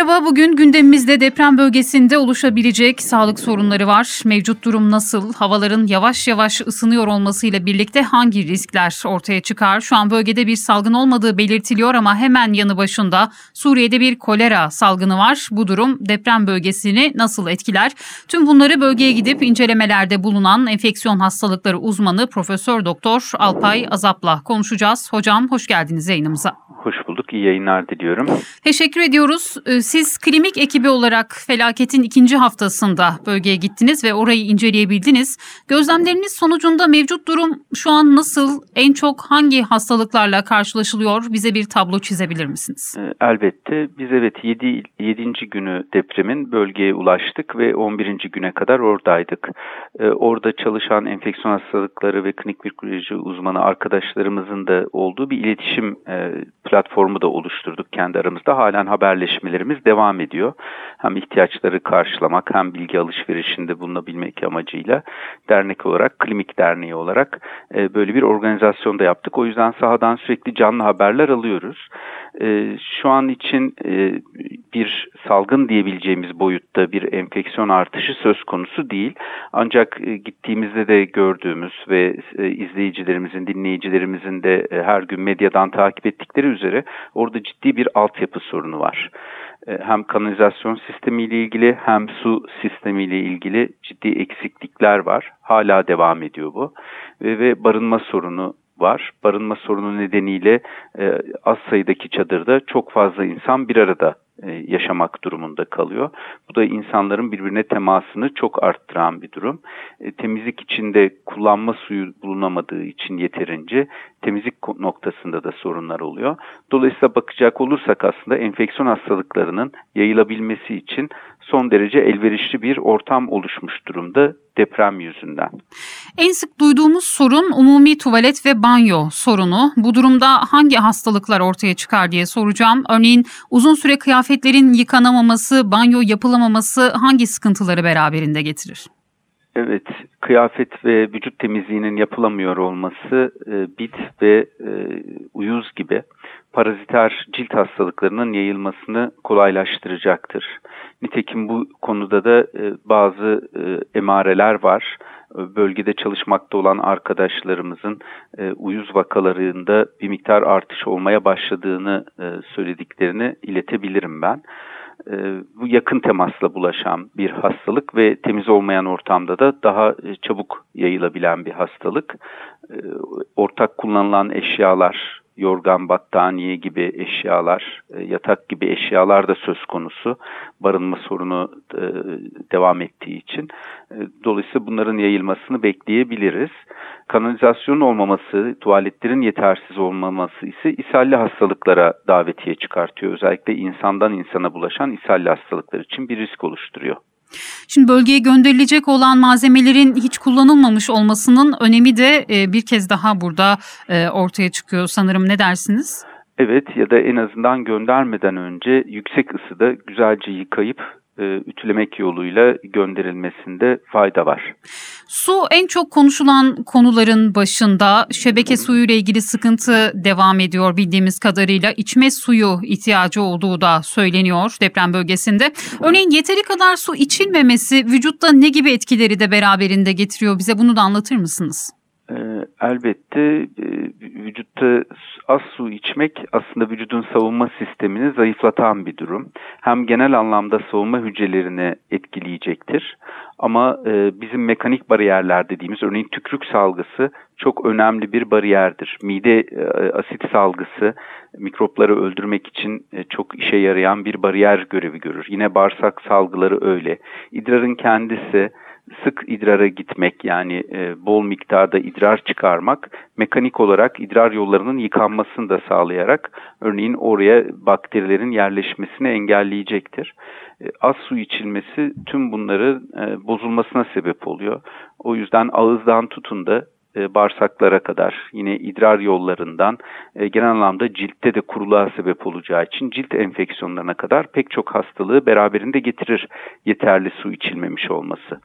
Merhaba, bugün gündemimizde deprem bölgesinde oluşabilecek sağlık sorunları var. Mevcut durum nasıl? Havaların yavaş yavaş ısınıyor olmasıyla birlikte hangi riskler ortaya çıkar? Şu an bölgede bir salgın olmadığı belirtiliyor ama hemen yanı başında Suriye'de bir kolera salgını var. Bu durum deprem bölgesini nasıl etkiler? Tüm bunları bölgeye gidip incelemelerde bulunan enfeksiyon hastalıkları uzmanı Profesör Doktor Alpay Azap'la konuşacağız. Hocam hoş geldiniz yayınımıza. Hoş bulduk. İyi yayınlar diliyorum. Teşekkür ediyoruz. Siz klinik ekibi olarak felaketin ikinci haftasında bölgeye gittiniz ve orayı inceleyebildiniz. Gözlemleriniz sonucunda mevcut durum şu an nasıl? En çok hangi hastalıklarla karşılaşılıyor? Bize bir tablo çizebilir misiniz? Ee, elbette. Biz evet 7. 7. günü depremin bölgeye ulaştık ve 11. güne kadar oradaydık. Ee, orada çalışan enfeksiyon hastalıkları ve klinik mikrobioloji uzmanı arkadaşlarımızın da olduğu bir iletişim e, platformu da oluşturduk kendi aramızda. Halen haberleşmelerimiz devam ediyor. Hem ihtiyaçları karşılamak hem bilgi alışverişinde bulunabilmek amacıyla dernek olarak, Klimik Derneği olarak e, böyle bir organizasyon da yaptık. O yüzden sahadan sürekli canlı haberler alıyoruz. E, şu an için e, bir salgın diyebileceğimiz boyutta bir enfeksiyon artışı söz konusu değil. Ancak e, gittiğimizde de gördüğümüz ve e, izleyicilerimizin, dinleyicilerimizin de e, her gün medyadan takip ettikleri üzere orada ciddi bir altyapı sorunu var. E, hem kanalizasyon sistemiyle ilgili hem su sistemiyle ilgili ciddi eksiklikler var. Hala devam ediyor bu. Ve, ve barınma sorunu var. Barınma sorunu nedeniyle e, az sayıdaki çadırda çok fazla insan bir arada yaşamak durumunda kalıyor. Bu da insanların birbirine temasını çok arttıran bir durum. E, temizlik içinde kullanma suyu bulunamadığı için yeterince temizlik noktasında da sorunlar oluyor. Dolayısıyla bakacak olursak aslında enfeksiyon hastalıklarının yayılabilmesi için son derece elverişli bir ortam oluşmuş durumda deprem yüzünden. En sık duyduğumuz sorun umumi tuvalet ve banyo sorunu. Bu durumda hangi hastalıklar ortaya çıkar diye soracağım. Örneğin uzun süre kıyafetlerin yıkanamaması, banyo yapılamaması hangi sıkıntıları beraberinde getirir? Evet, kıyafet ve vücut temizliğinin yapılamıyor olması e, bit ve e, uyuz gibi paraziter cilt hastalıklarının yayılmasını kolaylaştıracaktır. Nitekim bu konuda da e, bazı e, emareler var. Bölgede çalışmakta olan arkadaşlarımızın e, uyuz vakalarında bir miktar artış olmaya başladığını e, söylediklerini iletebilirim ben. E, bu yakın temasla bulaşan bir hastalık ve temiz olmayan ortamda da daha e, çabuk yayılabilen bir hastalık. E, ortak kullanılan eşyalar, yorgan, battaniye gibi eşyalar, e, yatak gibi eşyalar da söz konusu. Barınma sorunu e, devam ettiği için. E, dolayısıyla bunların yayılmasını bekleyebiliriz. Kanalizasyon olmaması, tuvaletlerin yetersiz olmaması ise ishalli hastalıklara davetiye çıkartıyor. Özellikle insandan insana bulaşan ishalli hastalıklar için bir risk oluşturuyor. Şimdi bölgeye gönderilecek olan malzemelerin hiç kullanılmamış olmasının önemi de e, bir kez daha burada e, ortaya çıkıyor sanırım. Ne dersiniz? Evet ya da en azından göndermeden önce yüksek ısıda güzelce yıkayıp ütülemek yoluyla gönderilmesinde fayda var. Su en çok konuşulan konuların başında şebeke suyu ile ilgili sıkıntı devam ediyor bildiğimiz kadarıyla içme suyu ihtiyacı olduğu da söyleniyor deprem bölgesinde. Örneğin yeteri kadar su içilmemesi vücutta ne gibi etkileri de beraberinde getiriyor bize bunu da anlatır mısınız? Ee, elbette e, vücutta az su içmek aslında vücudun savunma sistemini zayıflatan bir durum. Hem genel anlamda savunma hücrelerini etkileyecektir. Ama e, bizim mekanik bariyerler dediğimiz örneğin tükrük salgısı çok önemli bir bariyerdir. Mide e, asit salgısı mikropları öldürmek için çok işe yarayan bir bariyer görevi görür. Yine bağırsak salgıları öyle. İdrarın kendisi sık idrara gitmek yani e, bol miktarda idrar çıkarmak mekanik olarak idrar yollarının yıkanmasını da sağlayarak örneğin oraya bakterilerin yerleşmesini engelleyecektir. E, az su içilmesi tüm bunları e, bozulmasına sebep oluyor. O yüzden ağızdan tutun da e, bağırsaklara kadar yine idrar yollarından e, genel anlamda ciltte de kuruluğa sebep olacağı için cilt enfeksiyonlarına kadar pek çok hastalığı beraberinde getirir yeterli su içilmemiş olması.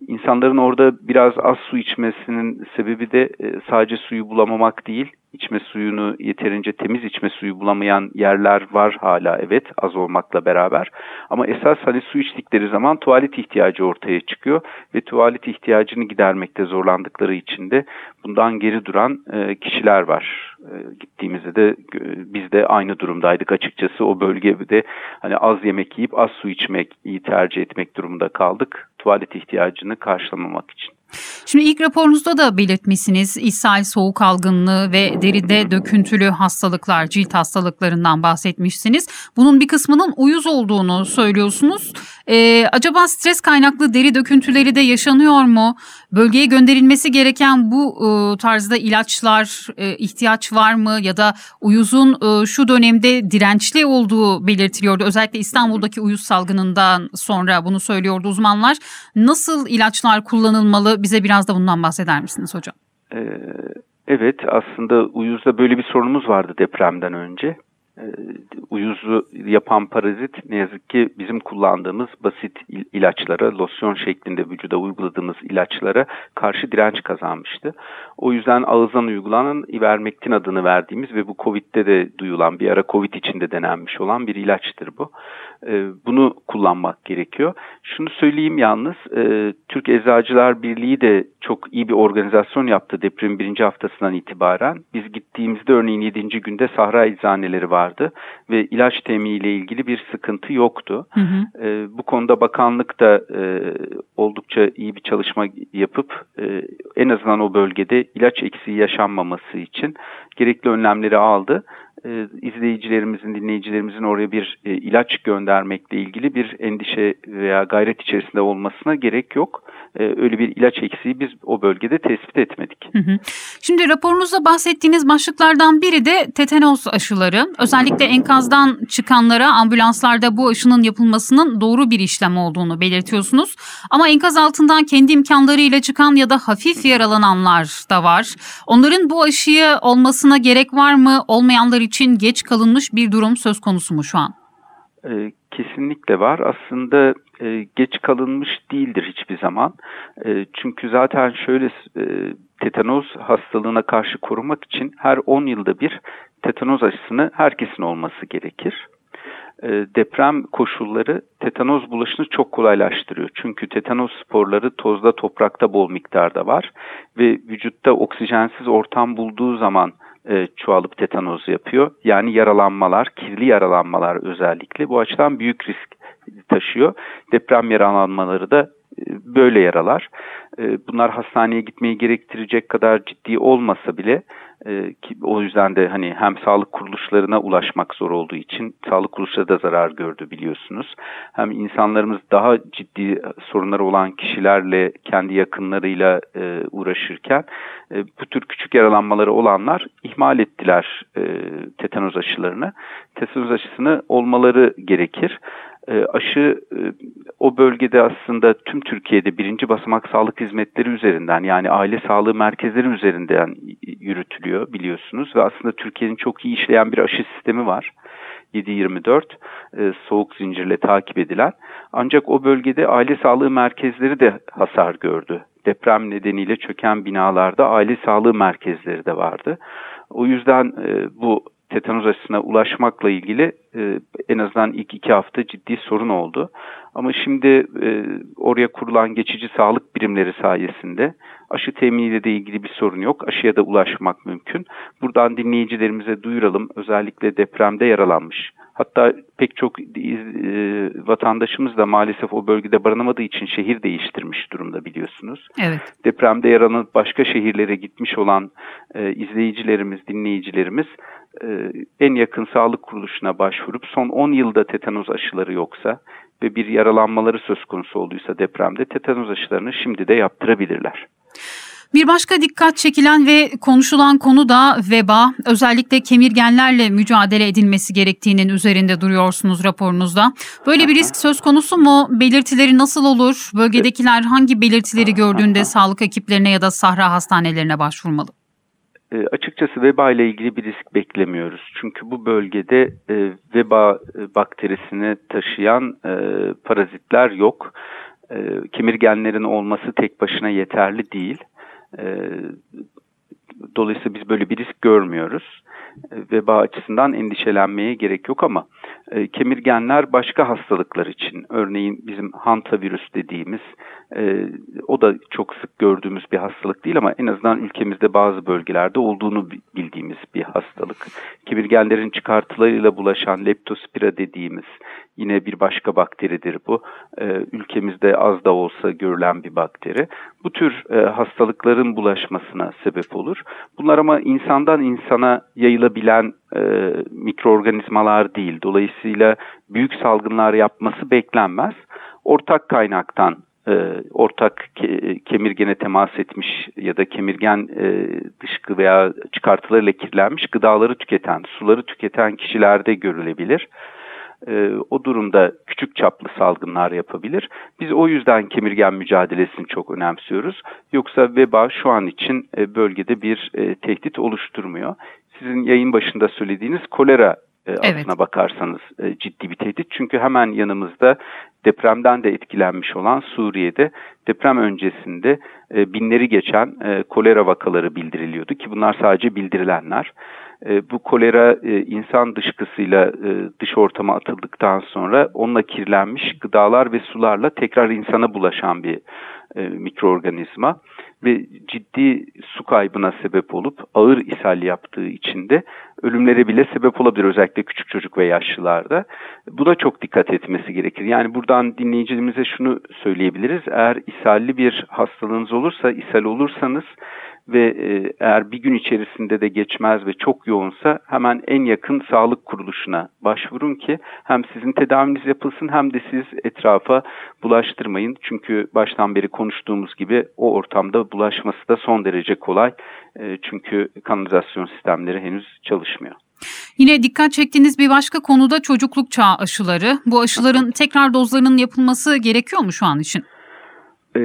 İnsanların orada biraz az su içmesinin sebebi de e, sadece suyu bulamamak değil, içme suyunu yeterince temiz içme suyu bulamayan yerler var hala evet az olmakla beraber. Ama esas hani su içtikleri zaman tuvalet ihtiyacı ortaya çıkıyor ve tuvalet ihtiyacını gidermekte zorlandıkları için de bundan geri duran e, kişiler var. E, gittiğimizde de biz de aynı durumdaydık açıkçası o bölgede hani az yemek yiyip az su içmek tercih etmek durumunda kaldık tuvalet ihtiyacını karşılamamak için. Şimdi ilk raporunuzda da belirtmişsiniz ishal, soğuk algınlığı ve deride döküntülü hastalıklar, cilt hastalıklarından bahsetmişsiniz. Bunun bir kısmının uyuz olduğunu söylüyorsunuz. Ee, acaba stres kaynaklı deri döküntüleri de yaşanıyor mu? Bölgeye gönderilmesi gereken bu e, tarzda ilaçlar e, ihtiyaç var mı? Ya da uyuzun e, şu dönemde dirençli olduğu belirtiliyordu. Özellikle İstanbul'daki uyuz salgınından sonra bunu söylüyordu uzmanlar. Nasıl ilaçlar kullanılmalı? Bize biraz da bundan bahseder misiniz hocam? Ee, evet aslında uyuzda böyle bir sorunumuz vardı depremden önce. Ee, uyuzu yapan parazit ne yazık ki bizim kullandığımız basit ilaçlara, losyon şeklinde vücuda uyguladığımız ilaçlara karşı direnç kazanmıştı. O yüzden ağızdan uygulanan ivermektin adını verdiğimiz ve bu Covid'de de duyulan bir ara Covid içinde denenmiş olan bir ilaçtır bu. Ee, bunu kullanmak gerekiyor. Şunu söyleyeyim yalnız, e, Türk Eczacılar Birliği de çok iyi bir organizasyon yaptı depremin birinci haftasından itibaren. Biz gittiğimizde örneğin yedinci günde Sahra Eczaneleri vardı ve ilaç teminiyle ilgili bir sıkıntı yoktu. Hı hı. E, bu konuda bakanlık da e, oldukça iyi bir çalışma yapıp e, en azından o bölgede ilaç eksiği yaşanmaması için gerekli önlemleri aldı e, izleyicilerimizin, dinleyicilerimizin oraya bir e, ilaç göndermekle ilgili bir endişe veya gayret içerisinde olmasına gerek yok. E, öyle bir ilaç eksiği biz o bölgede tespit etmedik. Hı hı. Şimdi raporunuzda bahsettiğiniz başlıklardan biri de tetanos aşıları. Özellikle enkazdan çıkanlara ambulanslarda bu aşının yapılmasının doğru bir işlem olduğunu belirtiyorsunuz. Ama enkaz altından kendi imkanlarıyla çıkan ya da hafif yaralananlar da var. Onların bu aşıyı olmasına gerek var mı? Olmayanlar için geç kalınmış bir durum söz konusu mu şu an? Ee, kesinlikle var. Aslında e, geç kalınmış değildir hiçbir zaman. E, çünkü zaten şöyle e, tetanoz hastalığına karşı korumak için her 10 yılda bir tetanoz aşısını herkesin olması gerekir. E, deprem koşulları tetanoz bulaşını çok kolaylaştırıyor. Çünkü tetanoz sporları tozda toprakta bol miktarda var ve vücutta oksijensiz ortam bulduğu zaman e, çoğalıp tetanoz yapıyor. Yani yaralanmalar, kirli yaralanmalar özellikle bu açıdan büyük risk taşıyor. Deprem yaralanmaları da e, böyle yaralar. E, bunlar hastaneye gitmeyi gerektirecek kadar ciddi olmasa bile e, ki o yüzden de hani hem sağlık kuruluşlarına ulaşmak zor olduğu için sağlık kuruluşları da zarar gördü biliyorsunuz. Hem insanlarımız daha ciddi sorunları olan kişilerle kendi yakınlarıyla e, uğraşırken e, bu tür küçük yaralanmaları olanlar ihmal ettiler e, tetanoz aşılarını. Tetanoz aşısını olmaları gerekir. E, aşı e, o bölgede aslında tüm Türkiye'de birinci basamak sağlık hizmetleri üzerinden yani aile sağlığı merkezleri üzerinden yürütülüyor biliyorsunuz ve aslında Türkiye'nin çok iyi işleyen bir aşı sistemi var. 7-24 e, soğuk zincirle takip edilen. Ancak o bölgede aile sağlığı merkezleri de hasar gördü. Deprem nedeniyle çöken binalarda aile sağlığı merkezleri de vardı. O yüzden bu tetanoz aşısına ulaşmakla ilgili e, en azından ilk iki hafta ciddi sorun oldu. Ama şimdi e, oraya kurulan geçici sağlık birimleri sayesinde aşı teminiyle de ilgili bir sorun yok. Aşıya da ulaşmak mümkün. Buradan dinleyicilerimize duyuralım. Özellikle depremde yaralanmış. Hatta pek çok e, vatandaşımız da maalesef o bölgede barınamadığı için şehir değiştirmiş durumda biliyorsunuz. Evet. Depremde yaralanıp başka şehirlere gitmiş olan e, izleyicilerimiz, dinleyicilerimiz e, en yakın sağlık kuruluşuna başvurup son 10 yılda tetanoz aşıları yoksa ve bir yaralanmaları söz konusu olduysa depremde tetanoz aşılarını şimdi de yaptırabilirler. Bir başka dikkat çekilen ve konuşulan konu da veba. Özellikle kemirgenlerle mücadele edilmesi gerektiğinin üzerinde duruyorsunuz raporunuzda. Böyle bir risk söz konusu mu? Belirtileri nasıl olur? Bölgedekiler hangi belirtileri gördüğünde sağlık ekiplerine ya da sahra hastanelerine başvurmalı? E, açıkçası veba ile ilgili bir risk beklemiyoruz. Çünkü bu bölgede e, veba e, bakterisini taşıyan e, parazitler yok. E, kemirgenlerin olması tek başına yeterli değil. E, dolayısıyla biz böyle bir risk görmüyoruz. Veba açısından endişelenmeye gerek yok ama e, kemirgenler başka hastalıklar için örneğin bizim hantavirüs dediğimiz e, o da çok sık gördüğümüz bir hastalık değil ama en azından ülkemizde bazı bölgelerde olduğunu bildiğimiz bir hastalık. Kemirgenlerin çıkartılarıyla bulaşan leptospira dediğimiz yine bir başka bakteridir bu. E, ülkemizde az da olsa görülen bir bakteri. Bu tür e, hastalıkların bulaşmasına sebep olur. Bunlar ama insandan insana yayılabilen e, mikroorganizmalar değil. Dolayısıyla büyük salgınlar yapması beklenmez. Ortak kaynaktan e, ortak ke, kemirgene temas etmiş ya da kemirgen e, dışkı veya çıkartılarıyla kirlenmiş gıdaları tüketen, suları tüketen kişilerde görülebilir. E, o durumda küçük çaplı salgınlar yapabilir. Biz o yüzden kemirgen mücadelesini çok önemsiyoruz. Yoksa veba şu an için e, bölgede bir e, tehdit oluşturmuyor. Sizin yayın başında söylediğiniz kolera e, evet. aslına bakarsanız e, ciddi bir tehdit. Çünkü hemen yanımızda depremden de etkilenmiş olan Suriye'de deprem öncesinde e, binleri geçen kolera vakaları bildiriliyordu ki bunlar sadece bildirilenler. E, bu kolera e, insan dışkısıyla e, dış ortama atıldıktan sonra onunla kirlenmiş gıdalar ve sularla tekrar insana bulaşan bir mikroorganizma ve ciddi su kaybına sebep olup ağır ishal yaptığı için de ölümlere bile sebep olabilir özellikle küçük çocuk ve yaşlılarda. Bu da çok dikkat etmesi gerekir. Yani buradan dinleyicilerimize şunu söyleyebiliriz. Eğer ishalli bir hastalığınız olursa, ishal olursanız ve e, eğer bir gün içerisinde de geçmez ve çok yoğunsa hemen en yakın sağlık kuruluşuna başvurun ki hem sizin tedaviniz yapılsın hem de siz etrafa bulaştırmayın. Çünkü baştan beri konuştuğumuz gibi o ortamda bulaşması da son derece kolay. E, çünkü kanalizasyon sistemleri henüz çalışmıyor. Yine dikkat çektiğiniz bir başka konuda çocukluk çağı aşıları. Bu aşıların tekrar dozlarının yapılması gerekiyor mu şu an için? E,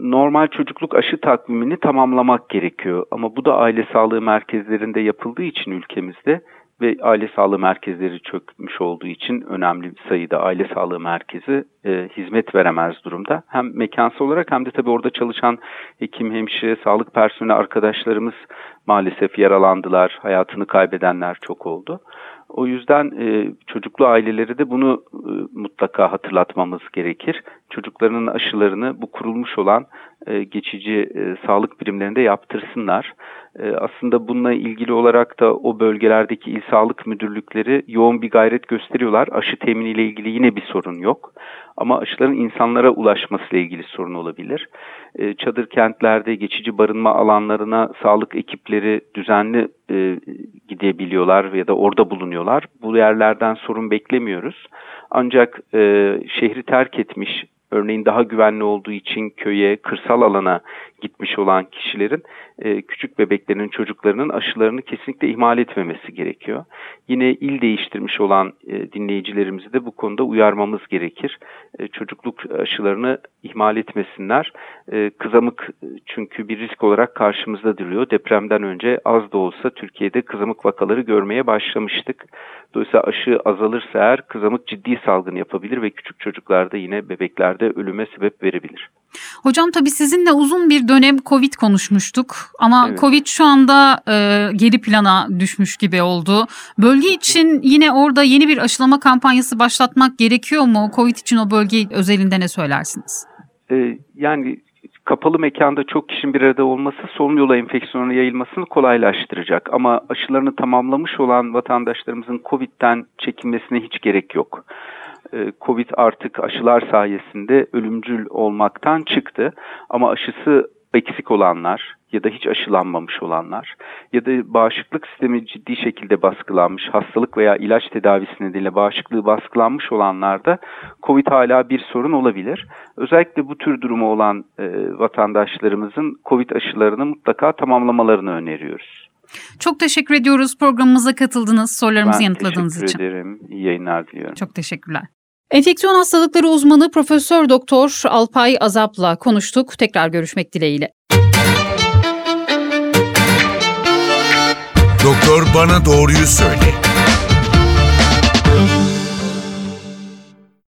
normal çocukluk aşı takvimini tamamlamak gerekiyor. Ama bu da aile sağlığı merkezlerinde yapıldığı için ülkemizde ve aile sağlığı merkezleri çökmüş olduğu için önemli bir sayıda aile sağlığı merkezi e, hizmet veremez durumda. Hem mekansal olarak hem de tabii orada çalışan hekim, hemşire, sağlık personeli arkadaşlarımız maalesef yaralandılar, hayatını kaybedenler çok oldu. O yüzden e, çocuklu aileleri de bunu e, mutlaka hatırlatmamız gerekir. Çocuklarının aşılarını bu kurulmuş olan e, geçici e, sağlık birimlerinde yaptırsınlar. E, aslında bununla ilgili olarak da o bölgelerdeki il sağlık müdürlükleri yoğun bir gayret gösteriyorlar. Aşı teminiyle ilgili yine bir sorun yok. Ama aşıların insanlara ulaşmasıyla ilgili sorun olabilir. E, çadır kentlerde geçici barınma alanlarına sağlık ekipleri düzenli e, gidebiliyorlar ya da orada bulunuyorlar. Bu yerlerden sorun beklemiyoruz. Ancak e, şehri terk etmiş örneğin daha güvenli olduğu için köye, kırsal alana gitmiş olan kişilerin e, küçük bebeklerinin, çocuklarının aşılarını kesinlikle ihmal etmemesi gerekiyor. Yine il değiştirmiş olan e, dinleyicilerimizi de bu konuda uyarmamız gerekir. E, çocukluk aşılarını ihmal etmesinler. Kızamık çünkü bir risk olarak karşımızda duruyor. Depremden önce az da olsa Türkiye'de kızamık vakaları görmeye başlamıştık. Dolayısıyla aşı azalırsa eğer kızamık ciddi salgın yapabilir ve küçük çocuklarda yine bebeklerde ölüme sebep verebilir. Hocam tabii sizinle uzun bir dönem Covid konuşmuştuk ama evet. Covid şu anda e, geri plana düşmüş gibi oldu. Bölge için yine orada yeni bir aşılama kampanyası başlatmak gerekiyor mu? Covid için o bölge özelinde ne söylersiniz? Ee, yani kapalı mekanda çok kişinin bir arada olması solunum yolu enfeksiyonu yayılmasını kolaylaştıracak. Ama aşılarını tamamlamış olan vatandaşlarımızın COVID'den çekinmesine hiç gerek yok. Ee, Covid artık aşılar sayesinde ölümcül olmaktan çıktı. Ama aşısı eksik olanlar ya da hiç aşılanmamış olanlar ya da bağışıklık sistemi ciddi şekilde baskılanmış, hastalık veya ilaç tedavisi nedeniyle bağışıklığı baskılanmış olanlarda COVID hala bir sorun olabilir. Özellikle bu tür durumu olan e, vatandaşlarımızın COVID aşılarını mutlaka tamamlamalarını öneriyoruz. Çok teşekkür ediyoruz programımıza katıldınız, sorularımızı ben yanıtladığınız için. teşekkür ederim. İyi yayınlar diliyorum. Çok teşekkürler. Enfeksiyon hastalıkları uzmanı Profesör Doktor Alpay Azap'la konuştuk. Tekrar görüşmek dileğiyle. Doktor bana doğruyu söyle.